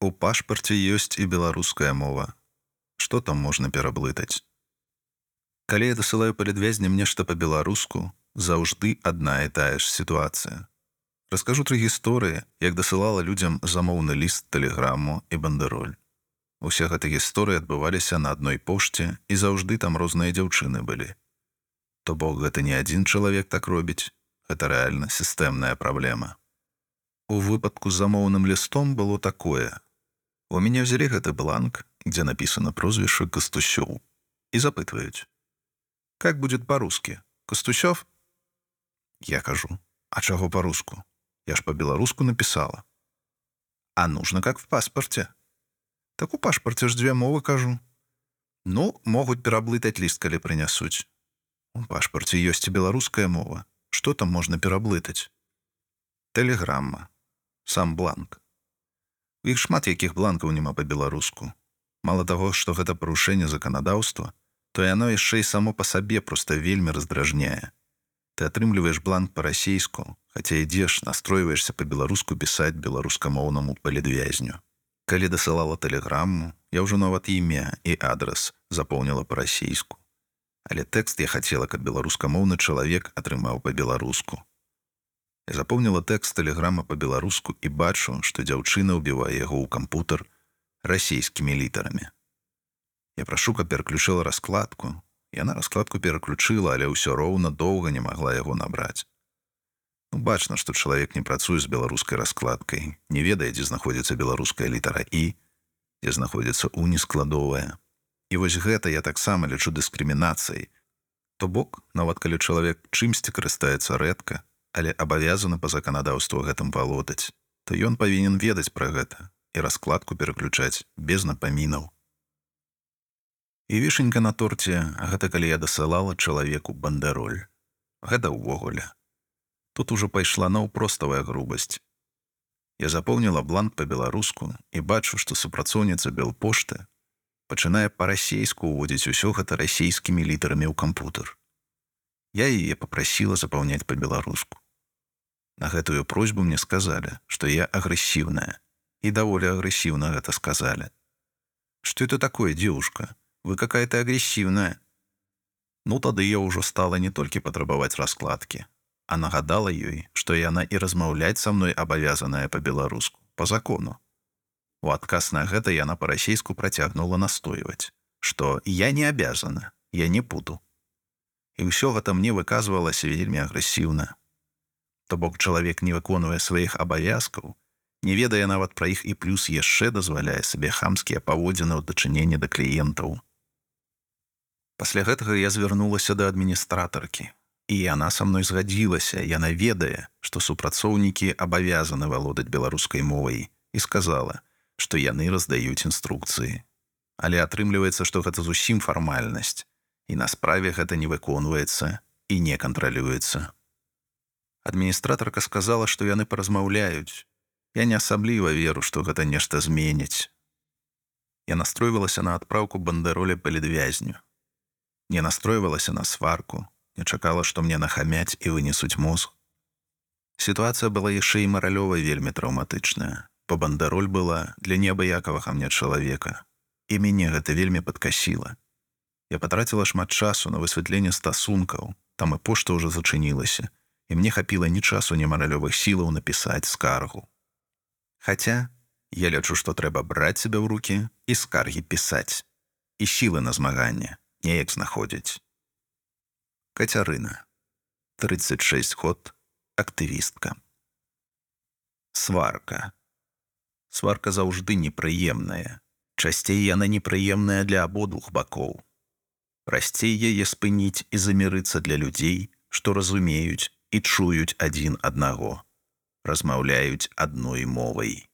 У пашпарце ёсць і беларуская мова. Што там можна пераблытаць? Калі я дасылаю палядвязням нешта па-беларуску, заўжды адна і тая ж сітуацыя. Раскажу тры гісторыі, як дасылала людзям замоўны ліст тэлеграму і бандероль. Усе гэты гісторыі адбываліся на адной пошце і заўжды там розныя дзяўчыны былі. То бок гэта не адзін чалавек так робіць, гэта рэальна сістэмная праблема. У выпадку з замоўным лістом было такое. У мяне ўзялі гэты бланк, дзе напісана прозвішча кастусёў і запытваюць: как будет по-русски? Кастусёв я кажу а чаго по-руску? Я ж по-беларуску написала а нужно как в паспорте? Так у пашпарце ж дзве мовы кажу ну могуць пераблытаць ліст калі прынясуць у пашпарце ёсць і беларуская мова. Что там можна пераблытаць тэлеграмма сам бланк іх шмат якіх бланкаў няма по-беларуску мало таго што гэта парушэнне заканадаўства то яно яшчэ і само па сабе проста вельмі раздражняе. Ты атрымліваеш бланк па-расейску, хаця ідзеш, настройваешся па-беларуску пісаць беларускамоўнаму палідвязню. Калі дасылала тэлеграму, я ўжо нават імя і адрас запоўніла па-расейску. Але тэкст я хацела, каб беларускамоўны чалавек атрымаў па-беларуску. Запомніла тэкст тэлеграма па-беларуску і бачу, што дзяўчына ўбівае яго ў кампутер расійскімі літарамі. Я прашу, каб пераключыла раскладку. Яна раскладку пераключыла, але ўсё роўна доўга не магла яго набраць. Ну, бачна, што чалавек не працуе з беларускай раскладкай, не ведае, дзе знаходзіцца беларуская літара і, дзе знаходзіцца унескладовая. І вось гэта я таксама лічу дыскрымінацыяй. То бок, нават калі чалавек чымсьці карыстаецца рэдка, але абавязаны па заканадаўству гэтым валодаць, то ён павінен ведаць пра гэта і раскладку пераключаць без напамінаў. І вішенька на торце, гэта калі я дасылала чалавеку бандероль. Гэта ўвогуле. Тут ужо пайшла наўпроставая грубасць. Я запоўніла бланк па-беларуску і бачу, што супрацоўніца белпошты пачынае па-расейску ўводзіць усё гэта расійскімі літарамі ў кампутер. Я яе попрасіла запаўняць па-беларуску. На гэтую просьбу мне сказалі, што я агрэсіўная і даволі агрэсіўна гэта сказалі. Што это такое дзеўушка? вы какая-то агрессивная. Ну тады я ўжо стала не толькі патрабаваць раскладкі, а нагадала ёй, што яна і размаўляць са мной абавязаная па-беларуску, по закону. У адказ на гэта яна па-расейску працягнула настойваць, што я не абязана, я не путу. І ўсё гэта мне выказвалася вельмі агрэсіўна. То бок чалавек не выконвае сваіх абавязкаў, не ведае нават пра іх і плюс яшчэ дазваляе сабе хамскія паводзіны ў дачыненні да кліентаў. Пасля гэтага я звярнулася да адміністратаркі. І яна са мной згадзілася, яна ведае, што супрацоўнікі абавязаны валодаць беларускай мовай і сказала, што яны раздаюць інструкцыі. Але атрымліваецца, што гэта зусім фармальнасць, і на справе гэта не выконваецца і не кантралюецца. Адміністратарка сказала, што яны паразмаўляюць. Я не асабліва веру, што гэта нешта зменіць. Я настройвалася на адпраўку бандеролі палідвязню не настройвалася на сварку, не чакала, што мне нахамяць і вынесуць мозг. Сітуацыя была яшчэ і маралёва вельмі траўматычная, бо бандароль была для неабыякавага мне чалавека, і мяне гэта вельмі падкасіла. Я патраціла шмат часу на высвятленне стасункаў, там і пошта ўжо зачынілася, і мне хапіла ні часу ні маралёвых сілаў напісаць скаргу. Хаця я лячу, што трэба браць сябе ў руки і скаргі пісаць і сілы на змаганне неяк знаходзяць. Кацярына 36 год актывістка. Сварка. Сварка заўжды непрыемная. Часцей яна непрыемная для абодвух бакоў. Прасцей яе спыніць і замірыцца для людзей, што разумеюць і чуюць адзін аднаго, размаўляюць адной мовай.